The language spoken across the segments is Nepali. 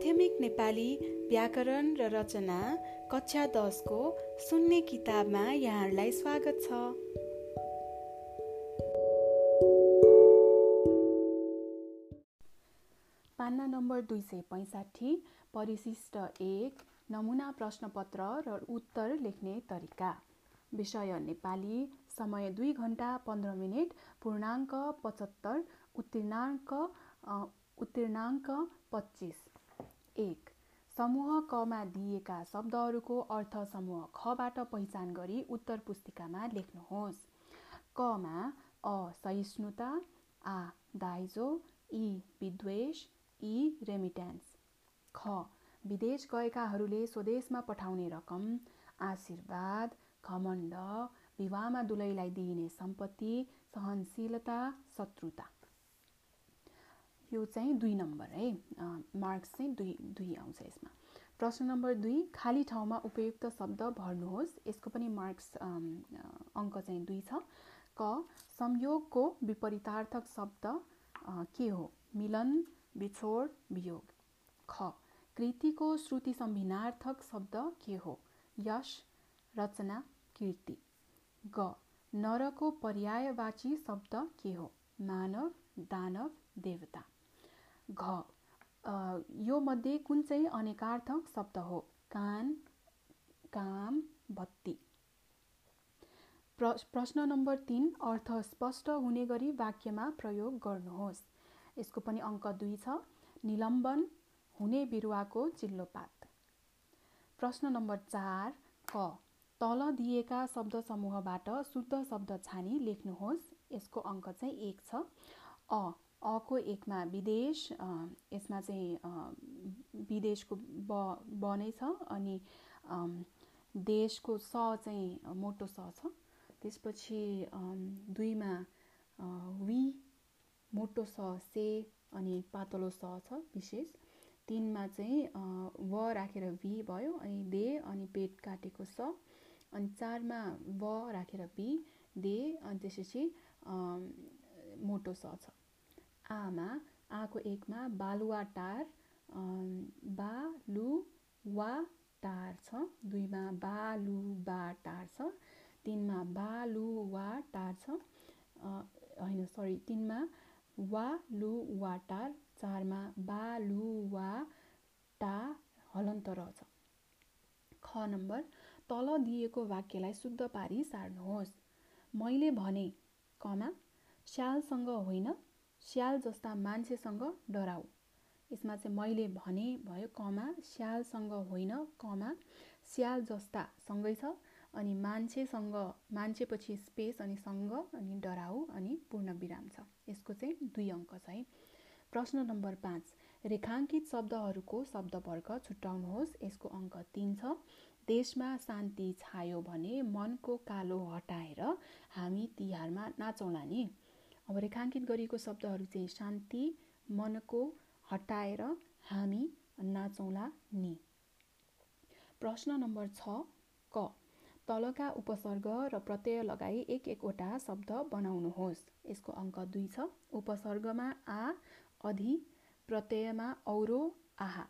माध्यमिक नेपाली व्याकरण र रचना कक्षा दसको सुन्ने किताबमा यहाँहरूलाई स्वागत छ। पान्ना नम्बर दुई सय पैँसाठी परिशिष्ट एक नमुना प्रश्नपत्र र उत्तर लेख्ने तरिका। विषय नेपाली समय दुई घन्टा पन्ध्र मिनट पूर्णाङ्क पचहत्तर उत्तीर्णाङ्क उत्तीर्णाङ्क पच्चिस। एक समूह कमा दिएका शब्दहरूको अर्थ समूह खबाट पहिचान गरी उत्तर पुस्तिकामा लेख्नुहोस्। कमा असहिष्णुता आ दाइजो इ विद्वेष इ रेमिट्यान्स ख विदेश गएकाहरूले स्वदेशमा पठाउने रकम आशीर्वाद घमण्ड विवाहमा दुलैलाई दिइने सम्पत्ति सहनशीलता शत्रुता। यो चाहिँ दुई नम्बर है। मार्क्स चाहिँ दुई दुई आउँछ यसमा। प्रश्न नम्बर दुई खाली ठाउँमा उपयुक्त शब्द भर्नुहोस्। यसको पनि मार्क्स अङ्क चाहिँ दुई छ। क संयोगको विपरीतार्थक शब्द के हो? मिलन बिछोड वियोग। ख कृतिको श्रुति सम्भिनार्थक शब्द के हो? यश रचना कीर्ति। ग नरको पर्यायवाची शब्द के हो? मानव दानव देवता। घ यो मध्ये कुन चाहिँ अनेकार्थक शब्द हो? कान काम बत्ती। प्रश्न नम्बर तिन अर्थ स्पष्ट हुने गरी वाक्यमा प्रयोग गर्नुहोस्। यसको पनि अङ्क दुई छ। निलम्बन हुने बिरुवाको चिल्लो पात प्रश्न नम्बर चार क तल दिएका शब्द समूहबाट शुद्ध शब्द छानी लेख्नुहोस्। यसको अङ्क चाहिँ एक छ। अ अको एकमा विदेश यसमा चाहिँ विदेशको ब ब नै छ अनि देशको स चाहिँ मोटो स छ। त्यसपछि दुईमा वी मोटो स से अनि पातलो स छ विशेष। तिनमा चाहिँ व राखेर वी भयो अनि दे अनि पेट काटेको स। अनि चारमा व राखेर बी दे अनि त्यसपछि मोटो स छ। आमा आको एकमा बालुवा टार बालु वा टार छ। दुईमा बालु बा टार छ। तिनमा बालु वा टार छ होइन सरी तिनमा वा लु वा टार चारमा बालु वा टा हलन्त छ। ख नम्बर तल दिएको वाक्यलाई शुद्ध पारी सार्नुहोस्। मैले भने कमा स्यालसँग होइन स्याल जस्ता मान्छेसँग डराउ यसमा चाहिँ मैले भने भयो कमा स्यालसँग होइन कमा। स्याल जस्ता सँगै छ अनि मान्छेसँग मान्छेपछि स्पेस अनि सँग अनि डराउ अनि पूर्ण विराम छ। यसको चाहिँ दुई अङ्क छ है। प्रश्न नम्बर पाँच रेखाङ्कित शब्दहरूको शब्दवर्ग छुट्याउनुहोस्। यसको अङ्क तिन छ। देशमा शान्ति छायो भने मनको कालो हटाएर हामी तिहारमा नाचौँला नि। अब रेखाङ्कित गरिएको शब्दहरू चाहिँ शान्ति मनको हटाएर हामी नाचौँला नि। प्रश्न नम्बर छ क। तलका उपसर्ग र प्रत्यय लगाई एक एकवटा शब्द बनाउनुहोस्। यसको अङ्क दुई छ। उपसर्गमा आ अधि प्रत्ययमा औरो आहा।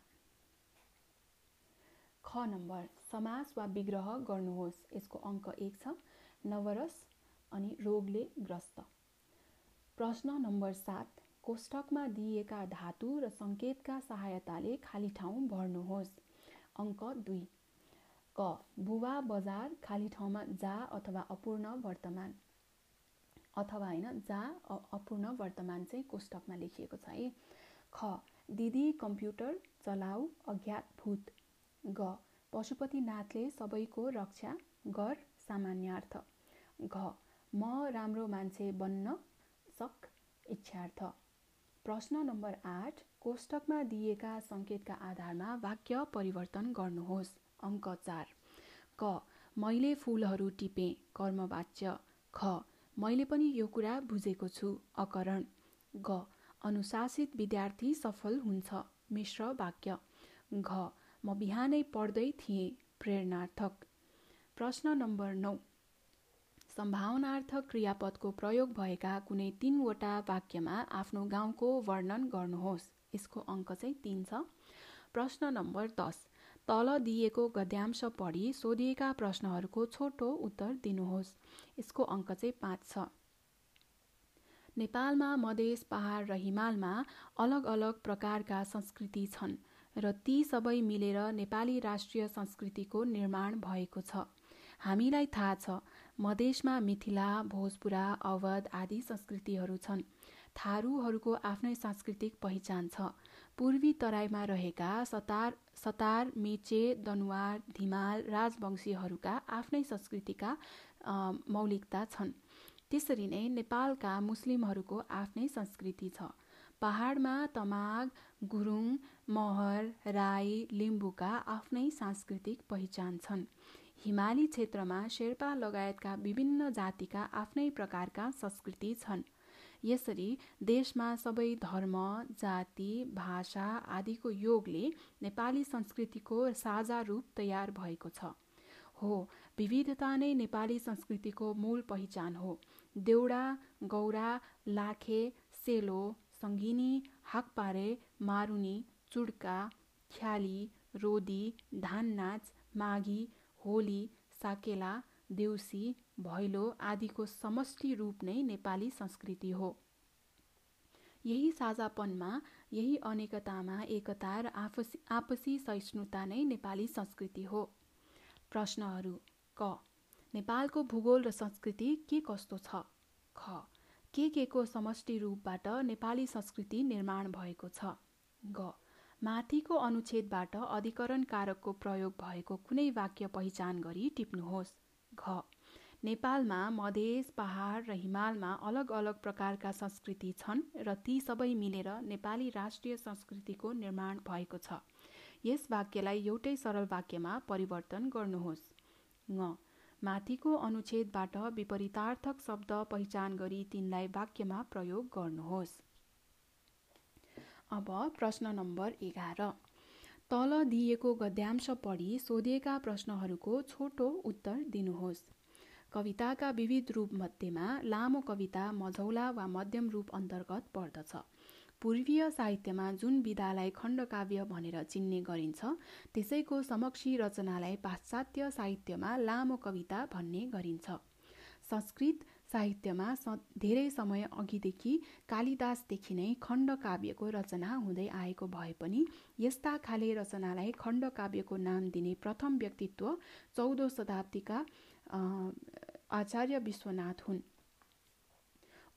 ख नम्बर। समास वा विग्रह गर्नुहोस्। यसको अङ्क एक छ। नवरस अनि रोगले ग्रस्त। प्रश्न नम्बर सात कोष्टकमा दिइएका धातु र सङ्केतका सहायताले खाली ठाउँ भर्नुहोस्। अङ्क दुई क बुवा बजार खाली ठाउँमा जा अथवा अपूर्ण वर्तमान। अथवा होइन जा अपूर्ण वर्तमान चाहिँ कोष्टकमा लेखिएको छ है। ख दिदी कम्प्युटर चलाऊ अज्ञात भूत। ग पशुपतिनाथले सबैको रक्षा गर सामान्यार्थ। घ म राम्रो मान्छे बन्न सक इच्छार्थ। प्रश्न नम्बर आठ कोष्टकमा दिएका सङ्केतका आधारमा वाक्य परिवर्तन गर्नुहोस्। अङ्क चार। क मैले फुलहरू टिपेँ कर्मवाच्य। ख मैले पनि यो कुरा बुझेको छु अकरण। ग अनुशासित विद्यार्थी सफल हुन्छ मिश्र वाक्य। घ म बिहानै पढ्दै थिएँ प्रेरणार्थक। प्रश्न नम्बर नौ। सम्भावनार्थ क्रियापदको प्रयोग भएका कुनै तिनवटा वाक्यमा आफ्नो गाउँको वर्णन गर्नुहोस्। यसको अङ्क चाहिँ तिन छ। प्रश्न नम्बर दस। तल दिएको गद्यांश पढी सोधिएका प्रश्नहरूको छोटो उत्तर दिनुहोस्। यसको अङ्क चाहिँ पाँच छ। नेपालमा मधेस पहाड र हिमालमा अलग अलग प्रकारका संस्कृति छन् र ती सबै मिलेर नेपाली राष्ट्रिय संस्कृतिको निर्माण भएको छ। हामीलाई थाहा छ मधेसमा मिथिला भोजपुरा अवध आदि संस्कृतिहरू छन्। थारूहरूको आफ्नै सांस्कृतिक पहिचान छ। पूर्वी तराईमा रहेका सतार सतार मेचे दनुवार धिमाल राजवंशीहरूका आफ्नै संस्कृतिका मौलिकता छन्। त्यसरी नै नेपालका मुस्लिमहरूको आफ्नै संस्कृति छ। पहाडमा तमाग गुरुङ महर राई लिम्बूका आफ्नै सांस्कृतिक पहिचान छन्। हिमाली क्षेत्रमा शेर्पा लगायतका विभिन्न जातिका आफ्नै प्रकारका संस्कृति छन्। यसरी देशमा सबै धर्म जाति भाषा आदिको योगले नेपाली संस्कृतिको साझा रूप तयार भएको छ। हो विविधता नै नेपाली संस्कृतिको मूल पहिचान हो। देउडा गौरा लाखे सेलो सङ्गिनी हाकपारे मारुनी चुड्का ख्याली रोदी धान नाच माघी होली साकेला देउसी भैलो आदिको समष्टि रूप नै नेपाली संस्कृति हो। यही साझापनमा यही अनेकतामा एकता र आपसी आपसी सहिष्णुता नै नेपाली संस्कृति हो। प्रश्नहरू क नेपालको भूगोल र संस्कृति के कस्तो छ? ख के के को समष्टि रूपबाट नेपाली संस्कृति निर्माण भएको छ? ग माथिको अनुच्छेदबाट अधिकरण कारकको प्रयोग भएको कुनै वाक्य पहिचान गरी टिप्नुहोस्। घ। नेपालमा मधेस पहाड र हिमालमा अलग अलग प्रकारका संस्कृति छन् र ती सबै मिलेर नेपाली राष्ट्रिय संस्कृतिको निर्माण भएको छ। यस वाक्यलाई एउटै सरल वाक्यमा परिवर्तन गर्नुहोस्। ङ। माथिको अनुच्छेदबाट विपरीतार्थक शब्द पहिचान गरी तिनलाई वाक्यमा प्रयोग गर्नुहोस्। अब प्रश्न नम्बर एघार। तल दिएको गद्यांश पढी सोधिएका प्रश्नहरूको छोटो उत्तर दिनुहोस्। कविताका विविध रूपमध्येमा लामो कविता मझौला वा मध्यम रूप अन्तर्गत पर्दछ। पूर्वीय साहित्यमा जुन विधालाई खण्डकाव्य भनेर चिन्ने गरिन्छ त्यसैको समक्षी रचनालाई पाश्चात्य साहित्यमा लामो कविता भन्ने गरिन्छ। संस्कृत साहित्यमा धेरै समय अघिदेखि कालिदासदेखि नै खण्डकाव्यको रचना हुँदै आएको भए पनि यस्ता खाले रचनालाई खण्डकाव्यको नाम दिने प्रथम व्यक्तित्व चौधौँ शताब्दीका आचार्य विश्वनाथ हुन्।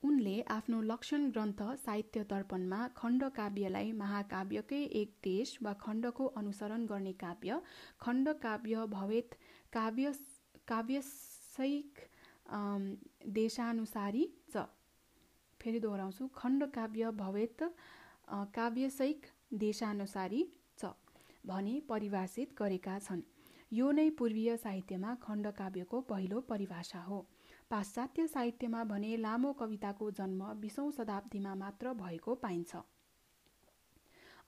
उनले आफ्नो लक्षण ग्रन्थ साहित्य दर्पणमा खण्डकाव्यलाई महाकाव्यकै एक देश वा खण्डको अनुसरण गर्ने काव्य खण्डकाव्य भवेत काव्य काव्यसैक देशानुसारी च। फेरि दोहोऱ्याउँछु। खण्डकाव्य भवेत काव्यसैक देशानुसारी च भनी परिभाषित गरेका छन्। यो नै पूर्वीय साहित्यमा खण्डकाव्यको पहिलो परिभाषा हो। पाश्चात्य साहित्यमा भने लामो कविताको जन्म बिसौँ शताब्दीमा मात्र भएको पाइन्छ।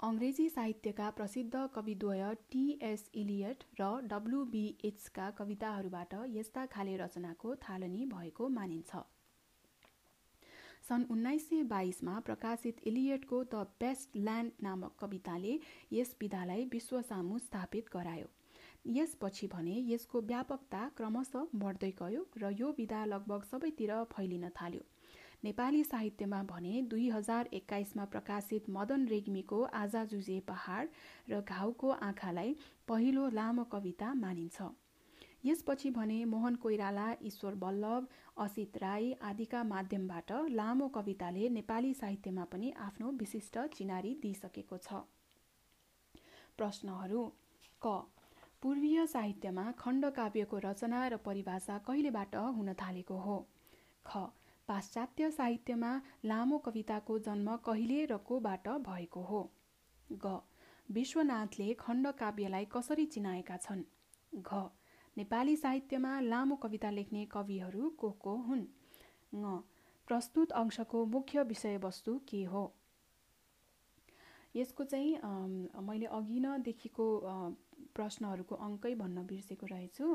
अङ्ग्रेजी साहित्यका प्रसिद्ध कविद्वय टिएस इलियट र डब्लुबिएचका कविताहरूबाट यस्ता खाले रचनाको थालनी भएको मानिन्छ। सन् उन्नाइस सय बाइसमा प्रकाशित इलियटको द बेस्ट ल्यान्ड नामक कविताले यस विधालाई विश्वसामु स्थापित गरायो। यसपछि भने यसको व्यापकता क्रमशः बढ्दै गयो र यो विधा लगभग सबैतिर फैलिन थाल्यो। नेपाली साहित्यमा भने दुई हजार एक्काइसमा प्रकाशित मदन रेग्मीको आजा जुजे पहाड र घाउको आँखालाई पहिलो लामो कविता मानिन्छ। यसपछि भने मोहन कोइराला ईश्वर बल्लभ असित राई आदिका माध्यमबाट लामो कविताले नेपाली साहित्यमा पनि आफ्नो विशिष्ट चिनारी दिइसकेको छ। प्रश्नहरू क पूर्वीय साहित्यमा खण्डकाव्यको रचना र परिभाषा कहिलेबाट हुन थालेको हो? ख पाश्चात्य साहित्यमा लामो कविताको जन्म कहिले र कोबाट भएको हो? ग. विश्वनाथले खण्डकाव्यलाई कसरी चिनाएका छन्? घ. नेपाली साहित्यमा लामो कविता लेख्ने कविहरू को को हुन्? ङ. प्रस्तुत अंशको मुख्य विषयवस्तु के हो? यसको चाहिँ मैले अघि नदेखिको प्रश्नहरूको अङ्कै भन्न बिर्सेको रहेछु।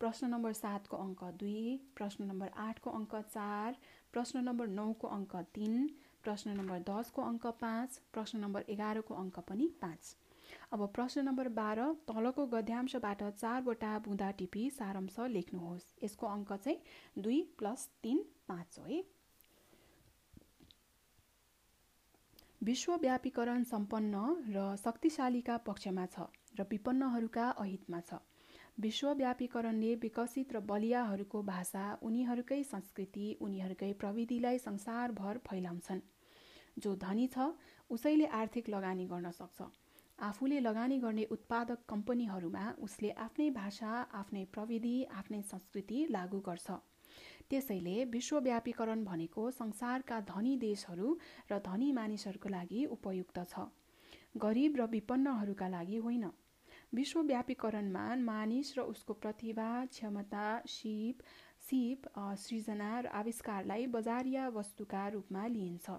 प्रश्न नम्बर सातको अङ्क दुई प्रश्न नम्बर आठको अङ्क चार प्रश्न नम्बर नौको अङ्क तिन प्रश्न नम्बर दसको अङ्क पाँच प्रश्न नम्बर एघारको अङ्क पनि पाँच। अब प्रश्न नम्बर बाह्र तलको गद्यांशबाट चारवटा बुँदा टिपी सारांश लेख्नुहोस्। यसको अङ्क चाहिँ दुई प्लस तिन पाँच हो है। विश्वव्यापीकरण सम्पन्न र शक्तिशालीका पक्षमा छ र विपन्नहरूका अहितमा छ। विश्वव्यापीकरणले विकसित र बलियाहरूको भाषा उनीहरूकै संस्कृति उनीहरूकै प्रविधिलाई संसारभर फैलाउँछन्। जो धनी छ उसैले आर्थिक लगानी गर्न सक्छ। आफूले लगानी गर्ने उत्पादक कम्पनीहरूमा उसले आफ्नै भाषा आफ्नै प्रविधि आफ्नै संस्कृति लागू गर्छ। त्यसैले विश्वव्यापीकरण भनेको संसारका धनी देशहरू र धनी मानिसहरूको लागि उपयुक्त छ। गरिब र विपन्नहरूका लागि होइन। विश्वव्यापीकरणमा मानिस र उसको प्रतिभा क्षमता सिप सिप सृजना र आविष्कारलाई बजारिया वस्तुका रूपमा लिइन्छ।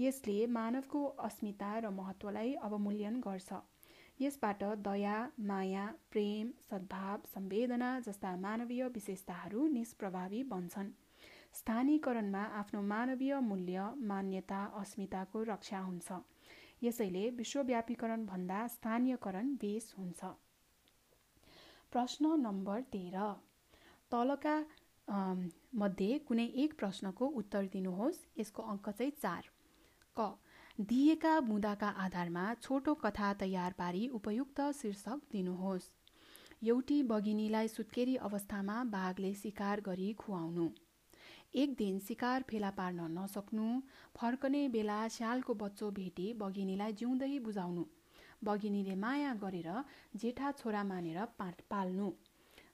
यसले मानवको अस्मिता र महत्त्वलाई अवमूल्यन गर्छ। यसबाट दया माया प्रेम सद्भाव संवेदना जस्ता मानवीय विशेषताहरू निष्प्रभावी बन्छन्। स्थानीयकरणमा आफ्नो मानवीय मूल्य मान्यता अस्मिताको रक्षा हुन्छ। यसैले विश्वव्यापीकरण भन्दा स्थानीयकरण बेस हुन्छ। प्रश्न नम्बर तेह्र। तलका मध्ये कुनै एक प्रश्नको उत्तर दिनुहोस् यसको अङ्क चाहिँ चार। क। दिएका बुँदाका आधारमा छोटो कथा तयार पारी उपयुक्त शीर्षक दिनुहोस्। एउटी बगिनीलाई सुत्केरी अवस्थामा बाघले शिकार गरी खुवाउनु। एक दिन शिकार फेला पार्न नसक्नु फर्कने बेला स्यालको बच्चो भेटी बगिनीलाई जिउँदै बुझाउनु। बगिनीले माया गरेर जेठा छोरा मानेर पाल्नु।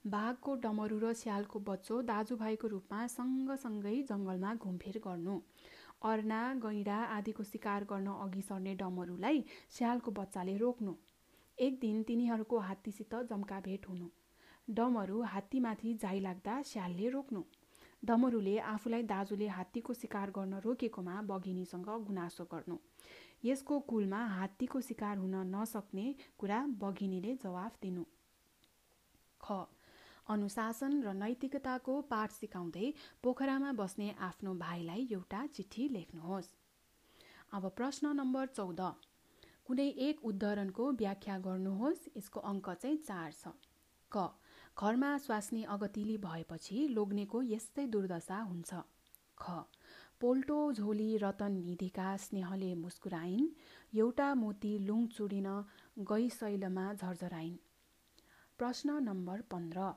बाघको डमरु र स्यालको बच्चो दाजुभाइको रूपमा सँगसँगै जङ्गलमा घुमफिर गर्नु। अर्ना गैँडा आदिको शिकार गर्न अघि सर्ने डमरुलाई स्यालको बच्चाले रोक्नु। एक दिन तिनीहरूको हात्तीसित जम्का भेट हुनु। डमरू हात्तीमाथि जाइ लाग्दा स्यालले रोक्नु। डमरुले आफूलाई दाजुले हात्तीको शिकार गर्न रोकेकोमा बघिनीसँग गुनासो गर्नु। यसको कुलमा हात्तीको शिकार हुन नसक्ने कुरा बघिनीले जवाफ दिनु। ख. अनुशासन र नैतिकताको पाठ सिकाउँदै पोखरामा बस्ने आफ्नो भाइलाई एउटा चिठी लेख्नुहोस्। अब प्रश्न नम्बर चौध। कुनै एक उद्धरणको व्याख्या गर्नुहोस् यसको अङ्क चाहिँ चार छ। क. घरमा स्वास्नी अगतिली भएपछि लोग्नेको यस्तै दुर्दशा हुन्छ। ख। पोल्टो झोली रतन निधिका स्नेहले मुस्कुराइन् एउटा मोती लुङ चुडिन गई शैलमा झरझराइन्। प्रश्न नम्बर पन्ध्र।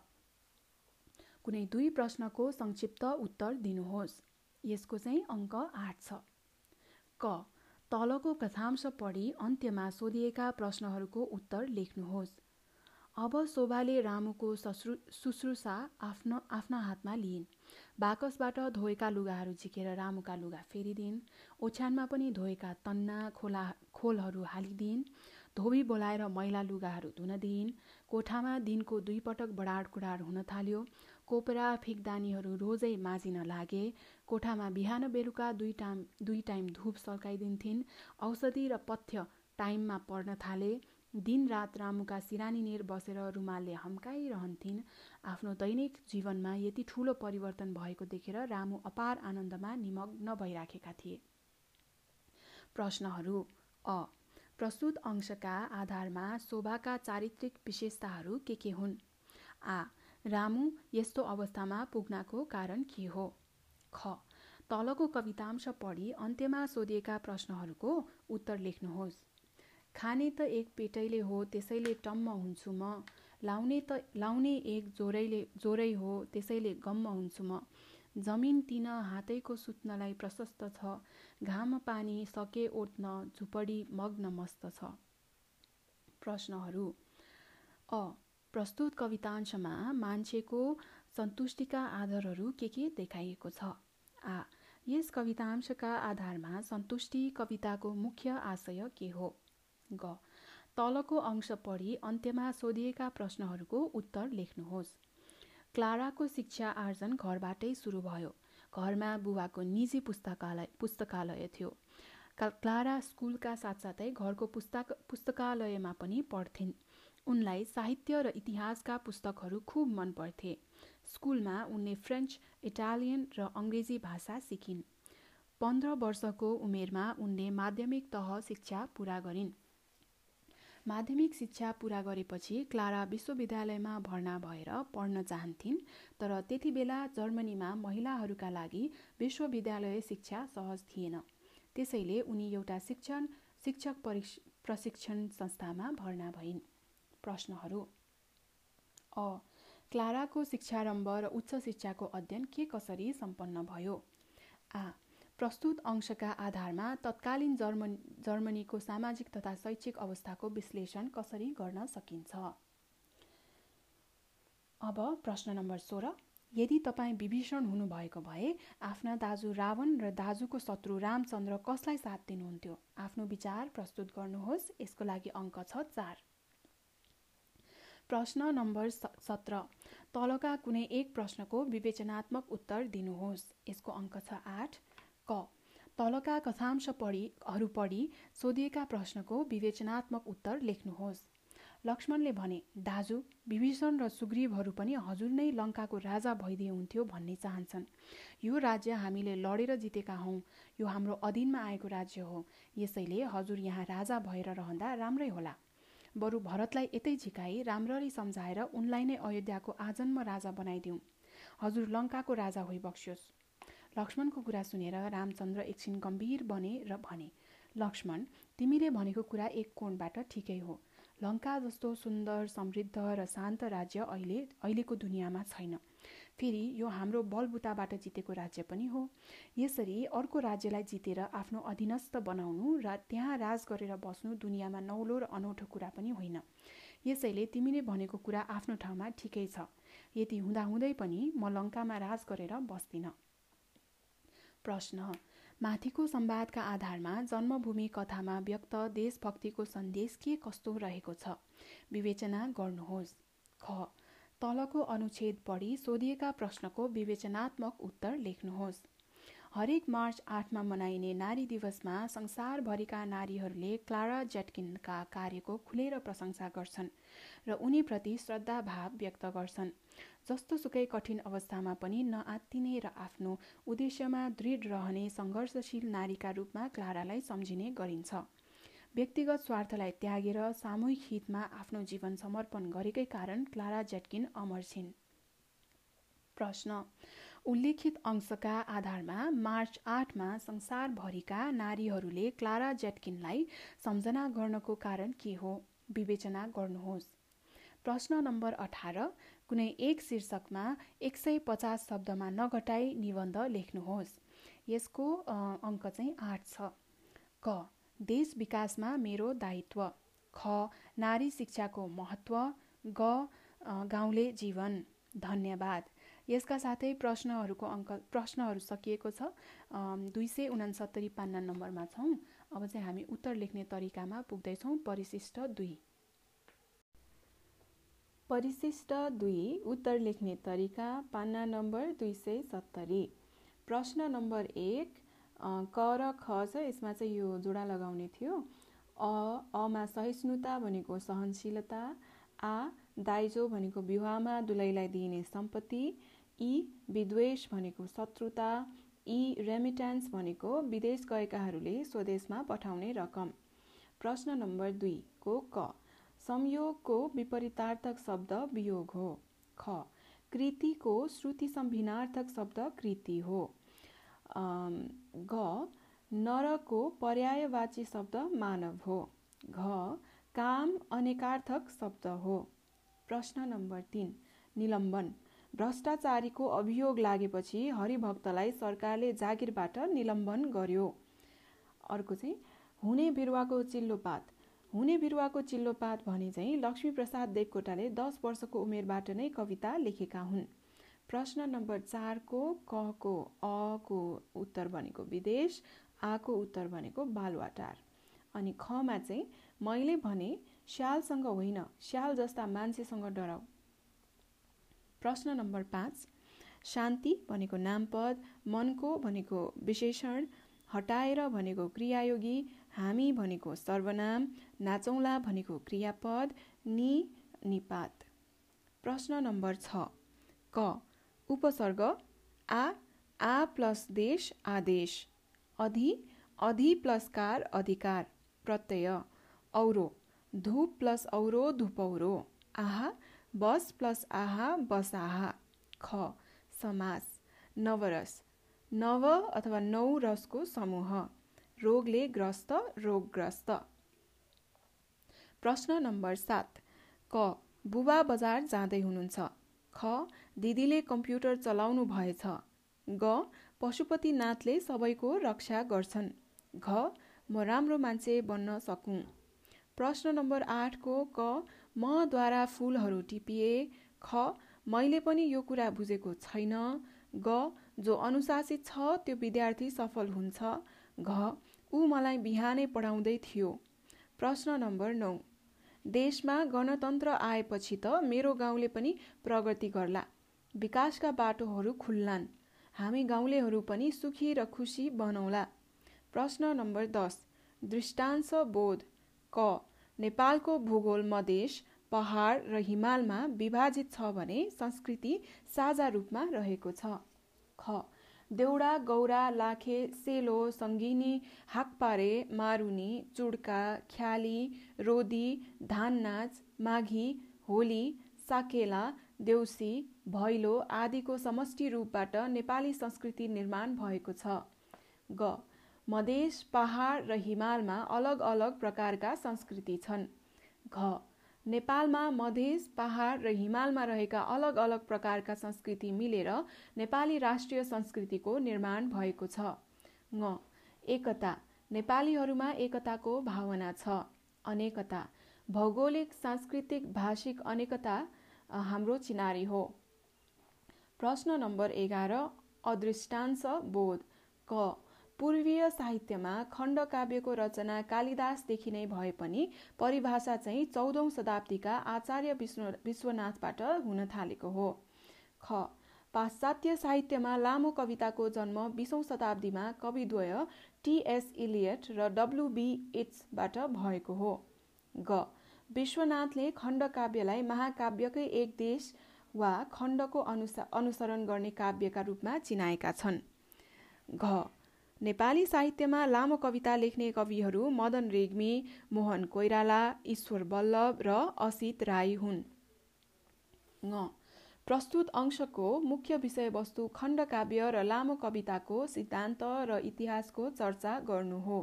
कुनै दुई प्रश्नको संक्षिप्त उत्तर दिनुहोस्। यसको चाहिँ अङ्क आठ छ। क। तलको कथांश पढी अन्त्यमा सोधिएका प्रश्नहरूको उत्तर लेख्नुहोस्। अब शोभाले रामुको सश्रु शुश्रूषा आफ्नो आफ्ना हातमा लिइन्। बाकसबाट धोएका लुगाहरू झिकेर रामुका लुगा फेरिदिन्। ओछ्यानमा पनि धोएका तन्ना खोला खोलहरू हालिदिइन् धोबी बोलाएर मैला लुगाहरू धुन दिइन्। कोठामा दिनको दुई पटक बडाड कुडाड हुन थाल्यो। कोपरा फिकदानीहरू रोजै माझिन लागे। कोठामा बिहान बेलुका दुई टाइम दुई टाइम धुप सल्काइदिन्थिन्। औषधि र पथ्य टाइममा पढ्न थाले। दिनरात रामुका सिरानीनेर बसेर रुमालले हम्काइरहन्थिन्। आफ्नो दैनिक जीवनमा यति ठुलो परिवर्तन भएको देखेर रामु अपार आनन्दमा निमग्न भइराखेका थिए। प्रश्नहरू अ। प्रस्तुत अंशका आधारमा शोभाका चारित्रिक विशेषताहरू के के हुन्? आ। रामु यस्तो अवस्थामा पुग्नाको कारण के हो? ख। तलको कवितांश पढी अन्त्यमा सोधिएका प्रश्नहरूको उत्तर लेख्नुहोस्। खाने त एक पेटैले हो त्यसैले टम्म हुन्छु म। लाउने त लाउने एक जोरैले जोरै हो त्यसैले गम्म हुन्छु म। जमिन तिन हातैको सुत्नलाई प्रशस्त छ। घाम पानी सके ओट्न झुपडी मग्न मस्त छ। प्रश्नहरू। अ प्रस्तुत कवितांशमा मान्छेको सन्तुष्टिका आधारहरू के के देखाइएको छ? आ यस कवितांशका आधारमा सन्तुष्टि कविताको मुख्य आशय के हो? ग। तलको अंश पढी अन्त्यमा सोधिएका प्रश्नहरूको उत्तर लेख्नुहोस्। क्लाराको शिक्षा आर्जन घरबाटै सुरु भयो। घरमा बुबाको निजी पुस्तकालय पुस्तकालय थियो। क्लारा स्कुलका साथसाथै घरको पुस्तक पुस्तकालयमा पनि पढ्थिन्। उनलाई साहित्य र इतिहासका पुस्तकहरू खुब मन पर्थे स्कुलमा उनले फ्रेन्च इटालियन र अङ्ग्रेजी भाषा सिकिन्। पन्ध्र वर्षको उमेरमा उनले माध्यमिक तह शिक्षा पुरा गरिन्। माध्यमिक शिक्षा पुरा गरेपछि क्लारा विश्वविद्यालयमा भर्ना भएर पढ्न चाहन्थिन् तर त्यति बेला जर्मनीमा महिलाहरूका लागि विश्वविद्यालय शिक्षा सहज थिएन। त्यसैले उनी एउटा शिक्षण शिक्षक प्रशिक्षण संस्थामा भर्ना भइन्। प्रश्नहरू अ क्लाराको शिक्षारम्भ र उच्च शिक्षाको अध्ययन के कसरी सम्पन्न भयो? आ प्रस्तुत अंशका आधारमा तत्कालीन जर्मन जर्मनीको सामाजिक तथा शैक्षिक अवस्थाको विश्लेषण कसरी गर्न सकिन्छ? अब प्रश्न नम्बर सोह्र। यदि तपाईँ विभीषण हुनुभएको भए आफ्ना दाजु रावण र दाजुको शत्रु रामचन्द्र कसलाई साथ दिनुहुन्थ्यो? आफ्नो विचार प्रस्तुत गर्नुहोस्। यसको लागि अङ्क छ चार। प्रश्न नम्बर सत्र। तलका कुनै एक प्रश्नको विवेचनात्मक उत्तर दिनुहोस्। यसको अङ्क छ आठ। क। तलका कथांश पढीहरू पढी सोधिएका प्रश्नको विवेचनात्मक उत्तर लेख्नुहोस्। लक्ष्मणले भने दाजु विभीषण र सुग्रीवहरू पनि हजुर नै लङ्काको राजा भइदिए हुन्थ्यो भन्ने चाहन्छन्। यो राज्य हामीले लडेर जितेका हौँ। यो हाम्रो अधीनमा आएको राज्य हो। यसैले हजुर यहाँ राजा भएर रहँदा राम्रै होला। बरु भरतलाई यतै झिकाई राम्ररी सम्झाएर उनलाई नै अयोध्याको आजन्म राजा बनाइदिउँ। हजुर लङ्काको राजा होइबक्स्योस्। लक्ष्मणको कुरा सुनेर रामचन्द्र एकछिन गम्भीर बने र भने लक्ष्मण तिमीले भनेको कुरा एक कोणबाट ठिकै हो। लङ्का जस्तो सुन्दर समृद्ध र शान्त राज्य अहिले अहिलेको दुनियाँमा छैन। फेरि यो हाम्रो बलबुताबाट जितेको राज्य पनि हो। यसरी अर्को राज्यलाई जितेर आफ्नो अधीनस्थ बनाउनु र त्यहाँ राज गरेर बस्नु दुनियाँमा नौलो र अनौठो कुरा पनि होइन। यसैले तिमीले भनेको कुरा आफ्नो ठाउँमा ठिकै छ। यति हुँदाहुँदै पनि म लङ्कामा राज गरेर बस्दिनँ। प्रश्न। माथिको संवादका आधारमा जन्मभूमि कथामा व्यक्त देशभक्तिको सन्देश के कस्तो रहेको छ? विवेचना गर्नुहोस्। ख। तलको अनुच्छेद पढी सोधिएका प्रश्नको विवेचनात्मक उत्तर लेख्नुहोस्। हरेक मार्च आठमा मनाइने नारी दिवसमा संसारभरिका नारीहरूले क्लारा जेटकिनका कार्यको खुलेर प्रशंसा गर्छन् र उनीप्रति श्रद्धाभाव व्यक्त गर्छन्। जस्तो सुकै कठिन अवस्थामा पनि नआत्तिने र आफ्नो उद्देश्यमा दृढ रहने सङ्घर्षशील नारीका रूपमा क्लारालाई सम्झिने गरिन्छ। व्यक्तिगत स्वार्थलाई त्यागेर सामूहिक हितमा आफ्नो जीवन समर्पण गरेकै कारण क्लारा जेटकिन अमर छिन्। प्रश्न। उल्लेखित अंशका आधारमा मार्च आठमा संसारभरिका नारीहरूले क्लारा जेटकिनलाई सम्झना गर्नको कारण के हो? विवेचना गर्नुहोस्। प्रश्न नम्बर अठार। कुनै एक शीर्षकमा एक सय पचास शब्दमा नघटाई निबन्ध लेख्नुहोस्। यसको अङ्क चाहिँ आठ छ। क देश विकासमा मेरो दायित्व। ख नारी शिक्षाको महत्त्व। ग गाउँले जीवन। धन्यवाद। यसका साथै प्रश्नहरूको अङ्क प्रश्नहरू सकिएको छ। दुई सय उनासत्तरी पान्ना नम्बरमा छौँ। अब चाहिँ हामी उत्तर लेख्ने तरिकामा पुग्दैछौँ। परिशिष्ट दुई। परिशिष्ट दुई उत्तर लेख्ने तरिका पान्ना नम्बर दुई सय सत्तरी। प्रश्न नम्बर एक क र ख छ यसमा चाहिँ यो जोडा लगाउने थियो। अ अमा सहिष्णुता भनेको सहनशीलता आ दाइजो भनेको विवाहमा दुलैलाई दिइने सम्पत्ति ई विद्वेष भनेको शत्रुता ई रेमिट्यान्स भनेको विदेश गएकाहरूले स्वदेशमा पठाउने रकम। प्रश्न नम्बर दुईको क? संयोगको विपरीतार्थक शब्द वियोग हो। ख कृतिको श्रुति सम्भिनार्थक शब्द कृति हो। ग नरको पर्यायवाची शब्द मानव हो। घ काम अनेकार्थक शब्द हो। प्रश्न नम्बर तिन निलम्बन। भ्रष्टाचारीको अभियोग लागेपछि हरिभक्तलाई सरकारले जागिरबाट निलम्बन गर्यो। अर्को चाहिँ हुने बिरुवाको चिल्लोपात। हुने बिरुवाको चिल्लोपात भने चाहिँ लक्ष्मीप्रसाद देवकोटाले दस वर्षको उमेरबाट नै कविता लेखेका हुन्। प्रश्न नम्बर चारको कको अको उत्तर भनेको विदेश आको उत्तर भनेको बालुवाटार। अनि खमा चाहिँ मैले भने स्यालसँग होइन स्याल जस्ता मान्छेसँग डराउ। प्रश्न नम्बर पाँच शान्ति भनेको नामपद मनको भनेको विशेषण हटाएर भनेको क्रियायोगी हामी भनेको सर्वनाम नाचौँला भनेको क्रियापद नि निपात। प्रश्न नम्बर छ। क। उपसर्ग आ आ प्लस देश आदेश। अधि अधि प्लस कार अधिकार। प्रत्यय। औरो। धुप प्लस औरो धुपौरो आहा बस प्लस आहा बस आहा। ख। समास। नवरस। नव अथवा नौ रसको समूह। रोगले ग्रस्त रोगग्रस्त। प्रश्न नम्बर सात क बुबा बजार जाँदै हुनुहुन्छ। ख दिदीले कम्प्युटर चलाउनु भएछ। ग पशुपतिनाथले सबैको रक्षा गर्छन्। घ म राम्रो मान्छे बन्न सकौँ। प्रश्न नम्बर आठको क मद्वारा फुलहरू टिपिए। ख मैले पनि यो कुरा बुझेको छैन। ग जो अनुशासित छ त्यो विद्यार्थी सफल हुन्छ। घ ऊ मलाई बिहानै पढाउँदै थियो। प्रश्न नम्बर नौ। देशमा गणतन्त्र आएपछि त मेरो गाउँले पनि प्रगति गर्ला। विकासका बाटोहरू खुल्लान्। हामी गाउँलेहरू पनि सुखी र खुसी बनौला। प्रश्न नम्बर दस। दृष्टांश बोध। क। नेपालको भूगोल मधेस पहाड र हिमालमा विभाजित छ भने संस्कृति साझा रूपमा रहेको छ। ख। देउडा गौरा लाखे सेलो सङ्गिनी हाकपारे मारुनी चुड्का ख्याली रोदी धान नाच माघी होली साकेला देउसी भैलो आदिको समष्टि रूपबाट नेपाली संस्कृति निर्माण भएको छ। ग. मधेस पहाड र हिमालमा अलग अलग प्रकारका संस्कृति छन्। घ. नेपालमा मधेस पहाड र हिमालमा रहेका अलग अलग प्रकारका संस्कृति मिलेर नेपाली राष्ट्रिय संस्कृतिको निर्माण भएको छ। ङ एकता। नेपालीहरूमा एकताको भावना छ। अनेकता। भौगोलिक सांस्कृतिक भाषिक अनेकता हाम्रो चिनारी हो। प्रश्न नम्बर एघार अदृष्टांश बोध। क पूर्वीय साहित्यमा खण्डकाव्यको रचना कालिदासदेखि नै भए पनि परिभाषा चाहिँ चौधौँ शताब्दीका आचार्य विश्व विश्वनाथबाट हुन थालेको हो। ख। पाश्चात्य साहित्यमा लामो कविताको जन्म बिसौँ शताब्दीमा कविद्वय टिएस इलियट र डब्लुबी इट्सबाट भएको हो। ग। विश्वनाथले खण्डकाव्यलाई महाकाव्यकै एक देश वा खण्डको अनुसा अनुसरण गर्ने काव्यका रूपमा चिनाएका छन्। घ। नेपाली साहित्यमा लामो कविता लेख्ने कविहरू मदन रेग्मी मोहन कोइराला ईश्वर बल्लभ र असित राई हुन्। प्रस्तुत अंशको मुख्य विषयवस्तु खण्डकाव्य र लामो कविताको सिद्धान्त र इतिहासको चर्चा गर्नु हो।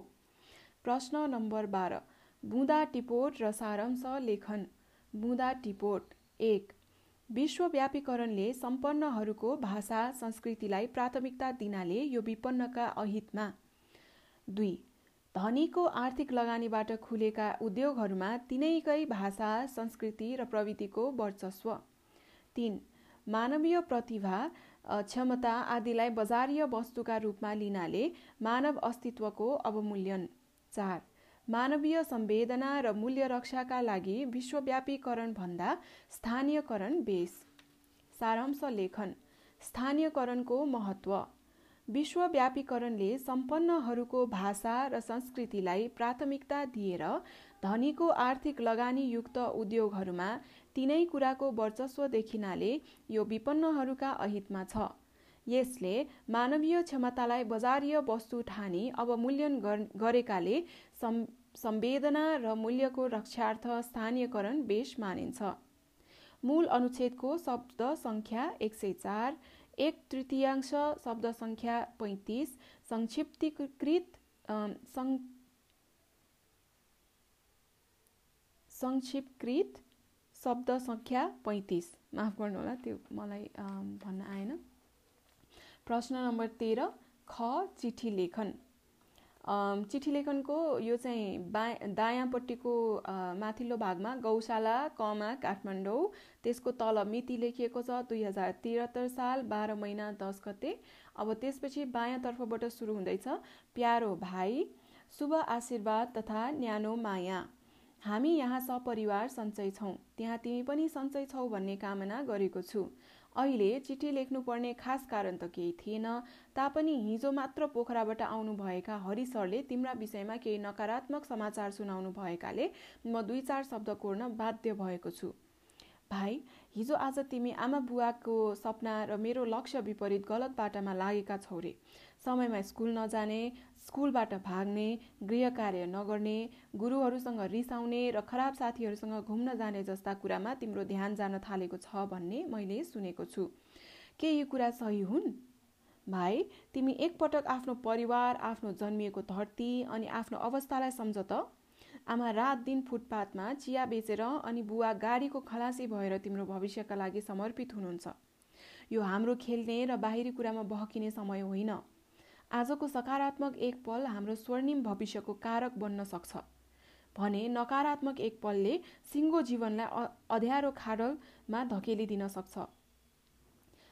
प्रश्न नम्बर बाह्र। बुँदा टिपोट र सारांश लेखन। बुँदा टिपोट। एक। विश्वव्यापीकरणले सम्पन्नहरूको भाषा संस्कृतिलाई प्राथमिकता दिनाले यो विपन्नका अहितमा। दुई धनीको आर्थिक लगानीबाट खुलेका उद्योगहरूमा तिनैकै भाषा संस्कृति र प्रविधिको वर्चस्व। तिन मानवीय प्रतिभा क्षमता आदिलाई बजारीय वस्तुका रूपमा लिनाले मानव अस्तित्वको अवमूल्यन। चार मानवीय संवेदना र मूल्य रक्षाका लागि विश्वव्यापीकरण भन्दा स्थानीयकरण बेस। सारांश लेखन। स्थानीयकरणको महत्व विश्वव्यापीकरणले सम्पन्नहरूको भाषा र संस्कृतिलाई प्राथमिकता दिएर धनीको आर्थिक लगानीयुक्त उद्योगहरूमा तिनै कुराको वर्चस्व देखिनाले यो विपन्नहरूका अहितमा छ। यसले मानवीय क्षमतालाई बजारीय वस्तु ठानी अवमूल्यन गरेकाले संवेदना र मूल्यको रक्षार्थ स्थानीयकरण बेस मानिन्छ। मूल अनुच्छेदको शब्द सङ्ख्या एक सय चार एक तृतीयांश शब्द सङ्ख्या पैँतिस संक्षिप्तीकृत संक्षिप्तकृत शब्द सङ्ख्या पैँतिस। माफ गर्नुहोला त्यो मलाई भन्न आएन। प्रश्न नम्बर तेह्र ख चिठी लेखन। चिठी लेखनको यो चाहिँ बा दायाँपट्टिको माथिल्लो भागमा गौशाला कमा काठमाडौँ त्यसको तल मिति लेखिएको छ दुई हजार त्रिहत्तर साल बाह्र महिना दस गते। अब त्यसपछि बायाँतर्फबाट सुरु हुँदैछ प्यारो भाइ शुभ आशीर्वाद तथा न्यानो माया। हामी यहाँ सपरिवार सन्चै छौँ त्यहाँ तिमी पनि सन्चै छौ भन्ने कामना गरेको छु। अहिले चिठी लेख्नुपर्ने खास कारण त केही थिएन। तापनि हिजो मात्र पोखराबाट आउनुभएका हरि सरले तिम्रा विषयमा केही नकारात्मक समाचार सुनाउनु भएकाले म दुई चार शब्द कोर्न बाध्य भएको छु। भाइ हिजो आज तिमी आमा बुवाको सपना र मेरो लक्ष्य विपरीत गलत बाटामा लागेका छौ रे। समयमा स्कुल नजाने स्कुलबाट भाग्ने गृह कार्य नगर्ने गुरुहरूसँग रिसाउने र खराब साथीहरूसँग घुम्न जाने जस्ता कुरामा तिम्रो ध्यान जान थालेको छ भन्ने मैले सुनेको छु। के यी कुरा सही हुन्? भाइ तिमी एकपटक आफ्नो परिवार आफ्नो जन्मिएको धरती अनि आफ्नो अवस्थालाई सम्झ त। आमा रात दिन फुटपाथमा चिया बेचेर अनि बुवा गाडीको खलासी भएर तिम्रो भविष्यका लागि समर्पित हुनुहुन्छ। यो हाम्रो खेल्ने र बाहिरी कुरामा बहकिने समय होइन। आजको सकारात्मक एक पल हाम्रो स्वर्णिम भविष्यको कारक बन्न सक्छ। भने नकारात्मक एक पलले सिङ्गो जीवनलाई अध्यारो खाडलमा धकेलिदिन सक्छ।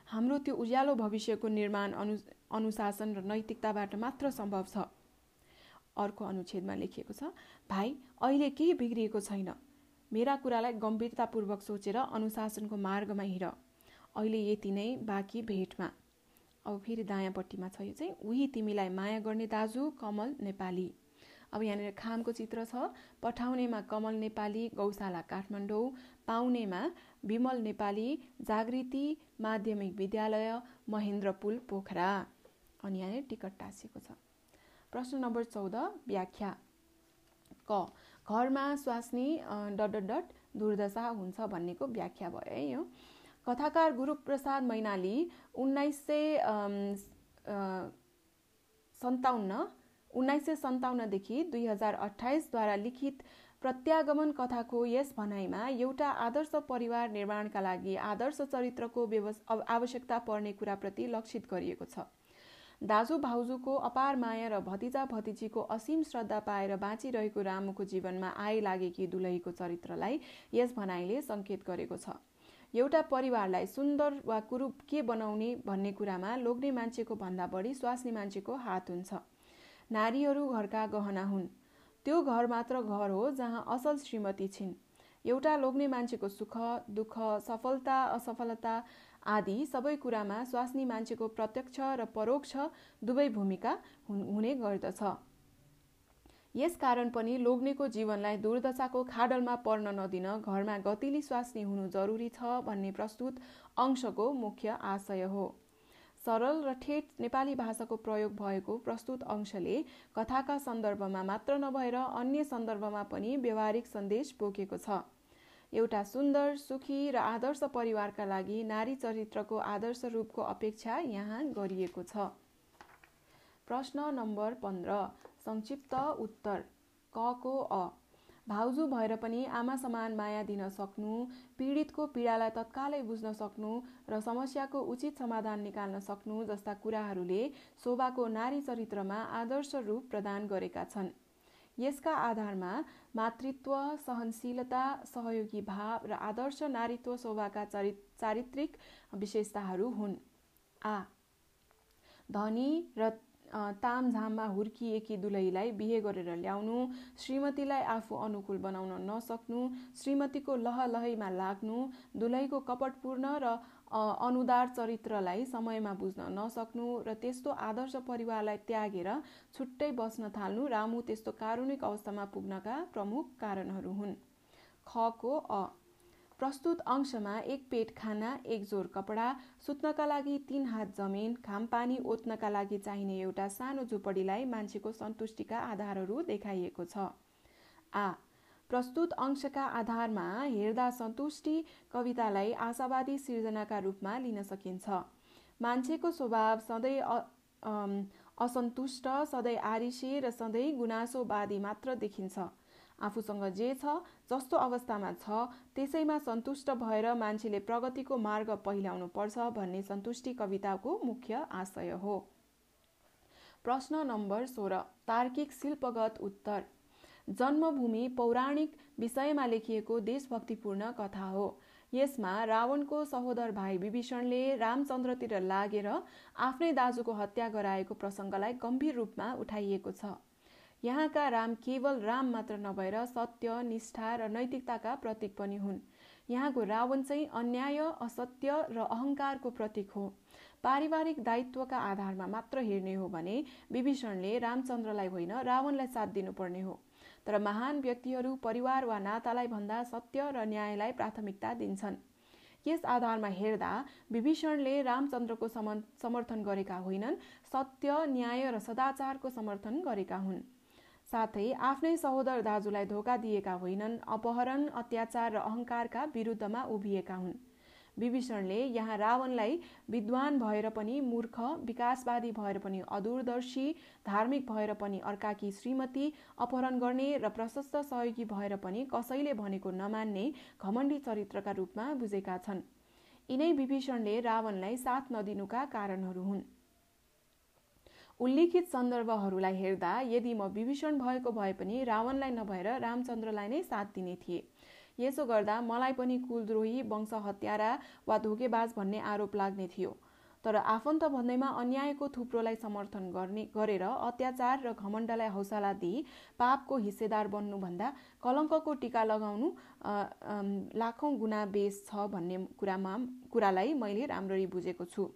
हाम्रो त्यो उज्यालो भविष्यको निर्माण अनु अनुशासन र नैतिकताबाट मात्र सम्भव छ। अर्को अनुच्छेदमा लेखिएको छ भाइ अहिले केही बिग्रिएको छैन। मेरा कुरालाई गम्भीरतापूर्वक सोचेर अनुशासनको मार्गमा हिँड। अहिले यति नै बाँकी भेटमा। अब फेरि दायाँपट्टिमा छ यो चाहिँ उही तिमीलाई माया गर्ने दाजु कमल नेपाली। अब यहाँनिर खामको चित्र छ पठाउनेमा कमल नेपाली गौशाला काठमाडौँ। पाउनेमा विमल नेपाली जागृति माध्यमिक विद्यालय महेन्द्र पुल पोखरा। अनि यहाँनिर टिकट टाँसिएको छ। प्रश्न नम्बर चौध व्याख्या। क घरमा स्वास्नी डट डट दुर्दशा हुन्छ भन्नेको व्याख्या भयो है यो। कथाकार गुरुप्रसाद मैनाली उन्नाइस सय सन्ताउन्न उन्नाइस सय सन्ताउन्नदेखि दुई हजार अठाइसद्वारा लिखित प्रत्यागमन कथाको यस भनाइमा एउटा आदर्श परिवार निर्माणका लागि आदर्श चरित्रको व्यवस् आवश्यकता पर्ने कुराप्रति लक्षित गरिएको छ। दाजु भाउजूको अपार माया र भतिजा भतिजीको असीम श्रद्धा पाएर बाँचिरहेको रामुको जीवनमा आइ लागेकी दुलहीको चरित्रलाई यस भनाइले सङ्केत गरेको छ। एउटा परिवारलाई सुन्दर वा कुरूप के बनाउने भन्ने कुरामा लोग्ने मान्छेको भन्दा बढी स्वास्नी मान्छेको हात हुन्छ। नारीहरू घरका गहना हुन्। त्यो घर मात्र घर हो जहाँ असल श्रीमती छिन्। एउटा लोग्ने मान्छेको सुख दुःख सफलता असफलता आदि सबै कुरामा स्वास्नी मान्छेको प्रत्यक्ष र परोक्ष दुवै भूमिका हुने गर्दछ। यस कारण पनि लोग्नेको जीवनलाई दुर्दशाको खाडलमा पर्न नदिन घरमा गतिली स्वास्नी हुनु जरुरी छ भन्ने प्रस्तुत अंशको मुख्य आशय हो। सरल र ठेट नेपाली भाषाको प्रयोग भएको प्रस्तुत अंशले कथाका सन्दर्भमा मात्र नभएर अन्य सन्दर्भमा पनि व्यवहारिक सन्देश बोकेको छ। एउटा सुन्दर सुखी र आदर्श परिवारका लागि नारी चरित्रको आदर्श रूपको अपेक्षा यहाँ गरिएको छ। प्रश्न नम्बर पन्ध्र संक्षिप्त उत्तर कको अ? भाउजू भएर पनि आमा समान माया दिन सक्नु पीडितको पीडालाई तत्कालै बुझ्न सक्नु र समस्याको उचित समाधान निकाल्न सक्नु जस्ता कुराहरूले शोभाको नारी चरित्रमा आदर्श रूप प्रदान गरेका छन्। यसका आधारमा मातृत्व सहनशीलता सहयोगी भाव र आदर्श नारीत्व शोभाका चारित्रिक विशेषताहरू हुन्। आ धनी र तामझाममा हुर्किएकी दुलहीलाई बिहे गरेर ल्याउनु श्रीमतीलाई आफू अनुकूल बनाउन नसक्नु श्रीमतीको लहलहैमा लाग्नु दुलहीको कपटपूर्ण र अनुदार चरित्रलाई समयमा बुझ्न नसक्नु र त्यस्तो आदर्श परिवारलाई त्यागेर छुट्टै बस्न थाल्नु रामु त्यस्तो कारुणिक अवस्थामा पुग्नका प्रमुख कारणहरू हुन्। खको अ। प्रस्तुत अंशमा एक पेट खाना एक जोर कपडा सुत्नका लागि तीन हात जमिन घामपानी ओत्नका लागि चाहिने एउटा सानो झुपडीलाई मान्छेको सन्तुष्टिका आधारहरू देखाइएको छ। आ। प्रस्तुत अंशका आधारमा हेर्दा सन्तुष्टि कवितालाई आशावादी सिर्जनाका रूपमा लिन सकिन्छ। मान्छेको स्वभाव सधैँ असन्तुष्ट सधैँ आरिसे र सधैँ गुनासोवादी मात्र देखिन्छ। आफूसँग जे छ जस्तो अवस्थामा छ त्यसैमा सन्तुष्ट भएर मान्छेले प्रगतिको मार्ग पहिल्याउनु पर्छ भन्ने सन्तुष्टि कविताको मुख्य आशय हो। प्रश्न नम्बर सोह्र तार्किक शिल्पगत उत्तर। जन्मभूमि पौराणिक विषयमा लेखिएको देशभक्तिपूर्ण कथा हो। यसमा रावणको सहोदर भाइ विभीषणले रामचन्द्रतिर लागेर आफ्नै दाजुको हत्या गराएको प्रसङ्गलाई गम्भीर रूपमा उठाइएको छ। यहाँका राम केवल राम मात्र नभएर सत्य निष्ठा र नैतिकताका प्रतीक पनि हुन्। यहाँको रावण चाहिँ अन्याय असत्य र अहङ्कारको प्रतीक हो। पारिवारिक दायित्वका आधारमा मात्र हेर्ने हो भने विभीषणले रामचन्द्रलाई होइन रावणलाई साथ दिनुपर्ने हो। तर महान व्यक्तिहरू परिवार वा नातालाई भन्दा सत्य र न्यायलाई प्राथमिकता दिन्छन्। यस आधारमा हेर्दा विभीषणले रामचन्द्रको समर्थन गरेका होइनन् सत्य न्याय र सदाचारको समर्थन गरेका हुन्। साथै आफ्नै सहोदर दाजुलाई धोका दिएका होइनन् अपहरण अत्याचार र अहङ्कारका विरुद्धमा उभिएका हुन्। विभीषणले यहाँ रावणलाई विद्वान भएर पनि मूर्ख विकासवादी भएर पनि अदूरदर्शी धार्मिक भएर पनि अर्काकी श्रीमती अपहरण गर्ने र प्रशस्त सहयोगी भएर पनि कसैले भनेको नमान्ने घमण्डी चरित्रका रूपमा बुझेका छन्। यिनै विभीषणले रावणलाई साथ नदिनुका कारणहरू हुन्। उल्लिखित सन्दर्भहरूलाई हेर्दा यदि म विभीषण भएको भए पनि रावणलाई नभएर रामचन्द्रलाई नै साथ दिने थिए। यसो गर्दा मलाई पनि कुलद्रोही वंश हत्यारा वा धोकेबाज भन्ने आरोप लाग्ने थियो। तर आफन्त भन्दैमा अन्यायको थुप्रोलाई समर्थन गर्ने गरेर अत्याचार र घमण्डलाई हौसला दिई पापको हिस्सेदार बन्नुभन्दा कलङ्कको टिका लगाउनु लाखौँ गुणा बेस छ भन्ने कुरामा कुरालाई मैले राम्ररी बुझेको छु।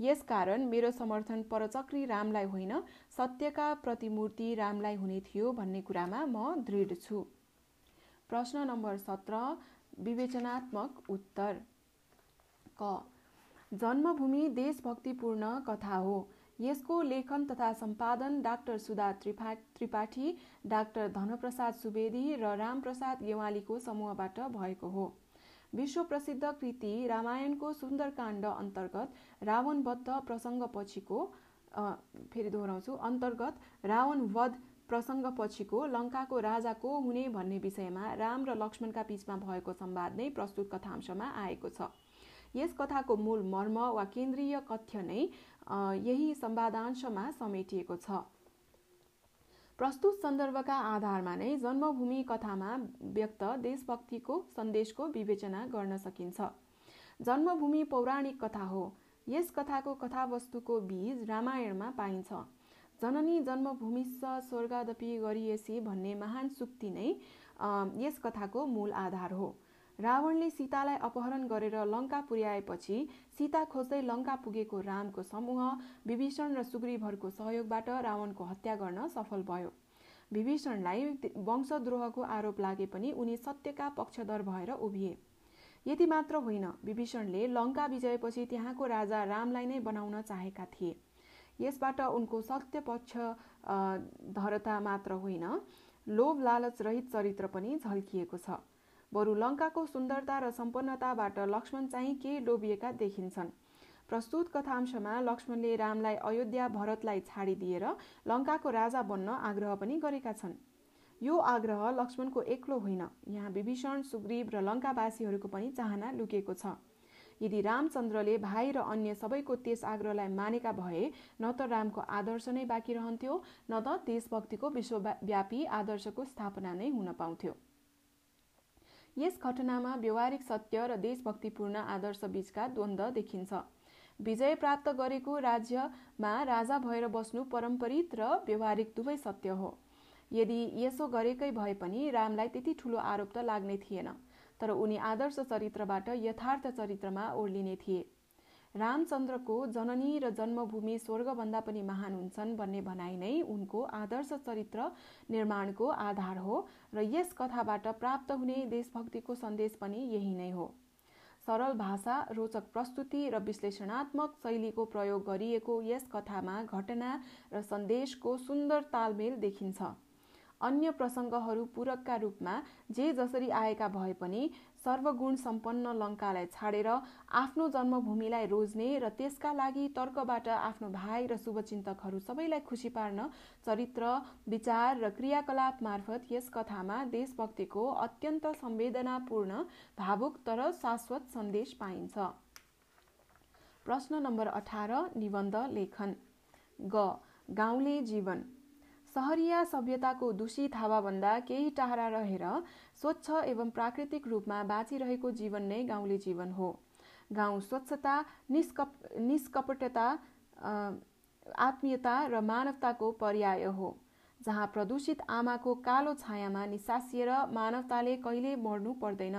यसकारण मेरो समर्थन परचक्री रामलाई होइन सत्यका प्रतिमूर्ति रामलाई हुने थियो भन्ने कुरामा म दृढ छु। प्रश्न नम्बर सत्र विवेचनात्मक उत्तर। क। जन्मभूमि देशभक्तिपूर्ण कथा हो। यसको लेखन तथा सम्पादन डाक्टर सुधा त्रिपा त्रिपाठी डाक्टर धनप्रसाद सुवेदी र रामप्रसाद गेवालीको समूहबाट भएको हो। विश्व प्रसिद्ध कृति रामायणको सुन्दरकाण्ड अन्तर्गत रावणबद्ध प्रसङ्गपछिको फेरि दोहोऱ्याउँछु। अन्तर्गत रावण वध प्रसङ्गपछिको लङ्काको राजा को हुने भन्ने विषयमा राम र लक्ष्मणका बीचमा भएको संवाद नै प्रस्तुत कथांशमा आएको छ। यस कथाको मूल मर्म वा केन्द्रीय कथ्य नै यही संवादांशमा समेटिएको छ। प्रस्तुत सन्दर्भका आधारमा नै जन्मभूमि कथामा व्यक्त देशभक्तिको सन्देशको विवेचना गर्न सकिन्छ। जन्मभूमि पौराणिक कथा हो। यस कथाको कथावस्तुको बीज रामायणमा पाइन्छ। जननी जन्मभूमिस्स स्वर्गादपि गरिएसी भन्ने महान सुक्ति नै यस कथाको मूल आधार हो। रावणले सीतालाई अपहरण गरेर लङ्का पुर्याएपछि सीता खोज्दै लङ्का पुगेको रामको समूह विभीषण र सुग्रीवहरूको सहयोगबाट रावणको हत्या गर्न सफल भयो। विभीषणलाई वंशद्रोहको आरोप लागे पनि उनी सत्यका पक्षधर भएर उभिए। यति मात्र होइन विभीषणले लङ्का विजयपछि त्यहाँको राजा रामलाई नै बनाउन चाहेका थिए। यसबाट उनको सत्य पक्ष धरता मात्र होइन। लोभ लालच रहित चरित्र पनि झल्किएको छ। बरु लङ्काको सुन्दरता र सम्पन्नताबाट लक्ष्मण चाहिँ के लोभिएका देखिन्छन्? प्रस्तुत कथांशमा लक्ष्मणले रामलाई अयोध्या भरतलाई छाडिदिएर लङ्काको राजा बन्न आग्रह पनि गरेका छन्। यो आग्रह लक्ष्मणको एक्लो होइन। यहाँ विभीषण सुग्रीव र लङ्कावासीहरूको पनि चाहना लुकेको छ। यदि रामचन्द्रले भाइ र अन्य सबैको त्यस आग्रहलाई मानेका भए न त रामको आदर्श नै बाँकी रहन्थ्यो न त देशभक्तिको विश्वव्यापी आदर्शको स्थापना नै हुन पाउँथ्यो। यस घटनामा व्यवहारिक सत्य र देशभक्तिपूर्ण आदर्श बीचका द्वन्द्व देखिन्छ। विजय प्राप्त गरेको राज्यमा राजा भएर बस्नु परम्परित र व्यवहारिक दुवै सत्य हो। यदि यसो गरेकै भए पनि रामलाई त्यति ठुलो आरोप त लाग्ने थिएन। तर उनी आदर्श चरित्रबाट यथार्थ चरित्रमा ओर्लिने थिए। रामचन्द्रको जननी र जन्मभूमि स्वर्गभन्दा पनि महान हुन्छन् भन्ने भनाइ नै उनको आदर्श चरित्र निर्माणको आधार हो र यस कथाबाट प्राप्त हुने देशभक्तिको सन्देश पनि यही नै हो। सरल भाषा रोचक प्रस्तुति र विश्लेषणात्मक शैलीको प्रयोग गरिएको यस कथामा घटना र सन्देशको सुन्दर तालमेल देखिन्छ। अन्य प्रसङ्गहरू पूरकका रूपमा जे जसरी आएका भए पनि सर्वगुण सम्पन्न लङ्कालाई छाडेर आफ्नो जन्मभूमिलाई रोज्ने र त्यसका लागि तर्कबाट आफ्नो भाइ र शुभचिन्तकहरू सबैलाई खुसी पार्न चरित्र विचार र क्रियाकलाप मार्फत यस कथामा देशभक्तिको अत्यन्त संवेदनापूर्ण भावुक तर शाश्वत सन्देश पाइन्छ। प्रश्न नम्बर अठार निबन्ध लेखन। ग गाउँले जीवन। सहरिया सभ्यताको दूषित हावाभन्दा केही टाढा रहेर स्वच्छ एवं प्राकृतिक रूपमा बाँचिरहेको जीवन नै गाउँले जीवन हो। गाउँ स्वच्छता निष्कप निष्कपटता आत्मीयता र मानवताको पर्याय हो जहाँ प्रदूषित आमाको कालो छायामा निसासिएर मानवताले कहिले मर्नु पर्दैन।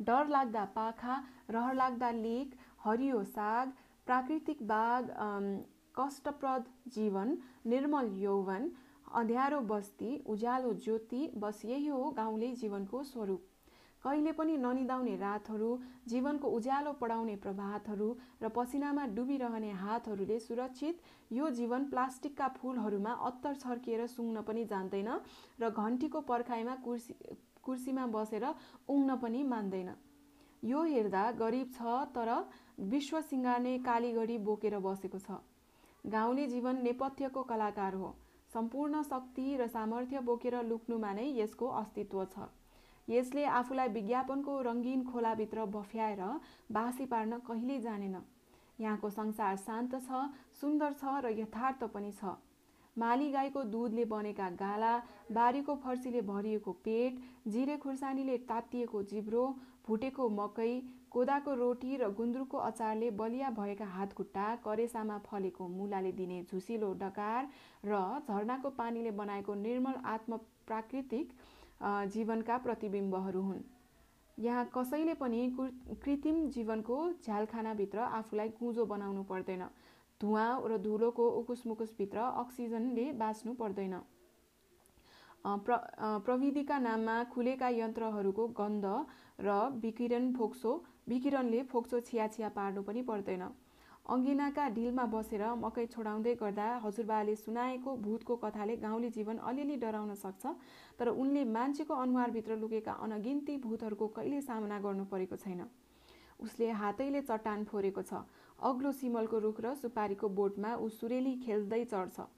डर लाग्दा पाखा रहर लाग्दा लेक हरियो साग प्राकृतिक बाग कष्टप्रद जीवन निर्मल यौवन अँध्यारो बस्ती उज्यालो ज्योति बस यही हो गाउँले जीवनको स्वरूप। कहिले पनि ननिदाउने रातहरू जीवनको उज्यालो पढाउने प्रभातहरू र पसिनामा डुबिरहने हातहरूले सुरक्षित यो जीवन प्लास्टिकका फुलहरूमा अत्तर छर्किएर सुँग्न पनि जान्दैन र घन्टीको पर्खाइमा कुर्सी कुर्सीमा बसेर उङ्न पनि मान्दैन। यो हेर्दा गरिब छ तर विश्व सिँगार्ने कालीगढी बोकेर बसेको छ। गाउँले जीवन नेपथ्यको कलाकार हो। सम्पूर्ण शक्ति र सामर्थ्य बोकेर लुक्नुमा नै यसको अस्तित्व छ। यसले आफूलाई विज्ञापनको रङ्गीन खोलाभित्र बफ्याएर बासी पार्न कहिल्यै जानेन। यहाँको संसार शान्त छ सुन्दर छ र यथार्थ पनि छ। माली गाईको दुधले बनेका गाला बारीको फर्सीले भरिएको पेट जिरे खुर्सानीले तातिएको जिब्रो भुटेको मकै कोदाको रोटी र गुन्द्रुकको अचारले बलिया भएका हातखुट्टा करेसामा फलेको मुलाले दिने झुसिलो डकार र झरनाको पानीले बनाएको निर्मल आत्म प्राकृतिक जीवनका प्रतिबिम्बहरू हुन्। यहाँ कसैले पनि कृत्रिम जीवनको झ्यालखानाभित्र आफूलाई कुँजो बनाउनु पर्दैन। धुवा र धुलोको उकुस मुकुसभित्र अक्सिजनले बाँच्नु पर्दैन। प्र प्रविधिका नाममा खुलेका यन्त्रहरूको गन्ध र विकिरण फोक्सो विकिरणले फोक्सो छियाछिया पार्नु पनि पर्दैन। अङ्गिनाका ढिलमा बसेर मकै छोडाउँदै गर्दा हजुरबाले सुनाएको भूतको कथाले गाउँले जीवन अलिअलि डराउन सक्छ तर उनले मान्छेको अनुहारभित्र लुकेका अनगिन्ती भूतहरूको कहिले सामना गर्नु परेको छैन। उसले हातैले चट्टान फोरेको छ अग्लो सिमलको रुख र सुपारीको बोटमा ऊ सुरेली खेल्दै चढ्छ।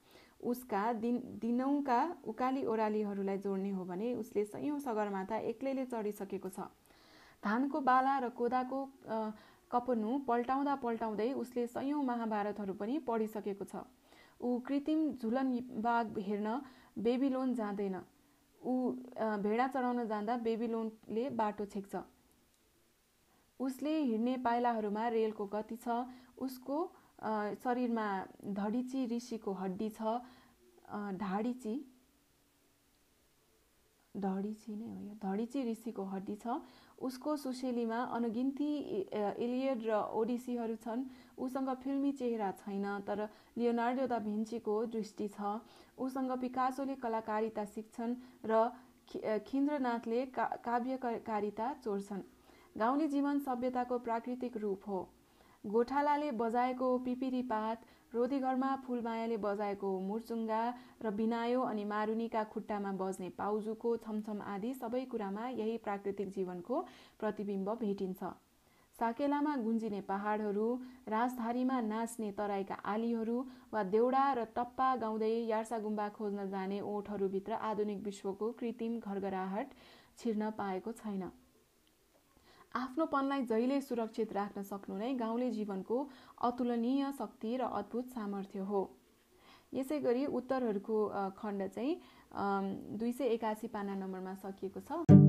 उसका दिन दिनौँका उकाली ओह्रालीहरूलाई जोड्ने हो भने उसले सयौँ सगरमाथा एक्लैले चढिसकेको छ। धानको बाला र कोदाको कपनु पल्टाउँदा पल्टाउँदै उसले सयौँ महाभारतहरू पनि पढिसकेको छ। ऊ कृत्रिम झुलन बाघ हेर्न बेबी जाँदैन। ऊ भेडा चढाउन जाँदा बेबी बाटो छेक्छ। उसले हिँड्ने पाइलाहरूमा रेलको गति छ उसको शरीरमा धडिची ऋषिको हड्डी छ ढाडिची ढडिची नै हो यो धडिची ऋषिको हड्डी छ। उसको सुशेलीमा अनगिन्ती इलियड र ओडिसीहरू छन्। उसँग फिल्मी चेहरा छैन तर लियोनार्डो द भिन्चीको दृष्टि छ। उसँग पिकासोले कलाकारिता सिक्छन् र खिन्द्रनाथले का काव्यकारिता चोर्छन्। गाउँले जीवन सभ्यताको प्राकृतिक रूप हो। गोठालाले बजाएको पिपिरी पात रोदीघरमा फुलमायाले बजाएको मुर्चुङ्गा र बिनायो अनि मारुनीका खुट्टामा बज्ने पाउजुको छमछम आदि सबै कुरामा यही प्राकृतिक जीवनको प्रतिबिम्ब भेटिन्छ। साकेलामा गुन्जिने पहाडहरू राजधारीमा नाच्ने तराईका आलीहरू वा देउडा र टप्पा गाउँदै यार्सा गुम्बा खोज्न जाने ओठहरूभित्र आधुनिक विश्वको कृत्रिम घरघराहट छिर्न पाएको छैन। आफ्नोपनलाई जहिले सुरक्षित राख्न सक्नु नै गाउँले जीवनको अतुलनीय शक्ति र अद्भुत सामर्थ्य हो। यसै गरी उत्तरहरूको खण्ड चाहिँ दुई सय एकासी पाना नम्बरमा सकिएको छ।